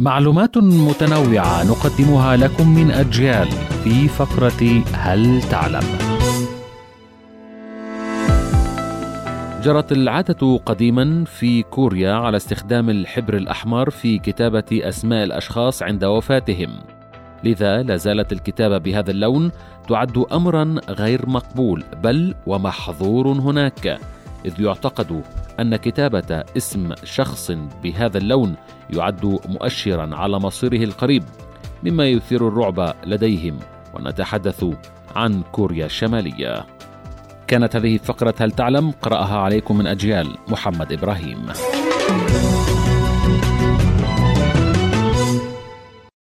معلومات متنوعة نقدمها لكم من أجيال في فقرة هل تعلم؟ جرت العادة قديما في كوريا على استخدام الحبر الأحمر في كتابة أسماء الأشخاص عند وفاتهم، لذا لا زالت الكتابة بهذا اللون تعد أمرا غير مقبول بل ومحظور هناك، إذ يعتقد أن كتابة اسم شخص بهذا اللون يعد مؤشرا على مصيره القريب مما يثير الرعب لديهم ونتحدث عن كوريا الشمالية. كانت هذه فقره هل تعلم؟ قرأها عليكم من أجيال محمد إبراهيم.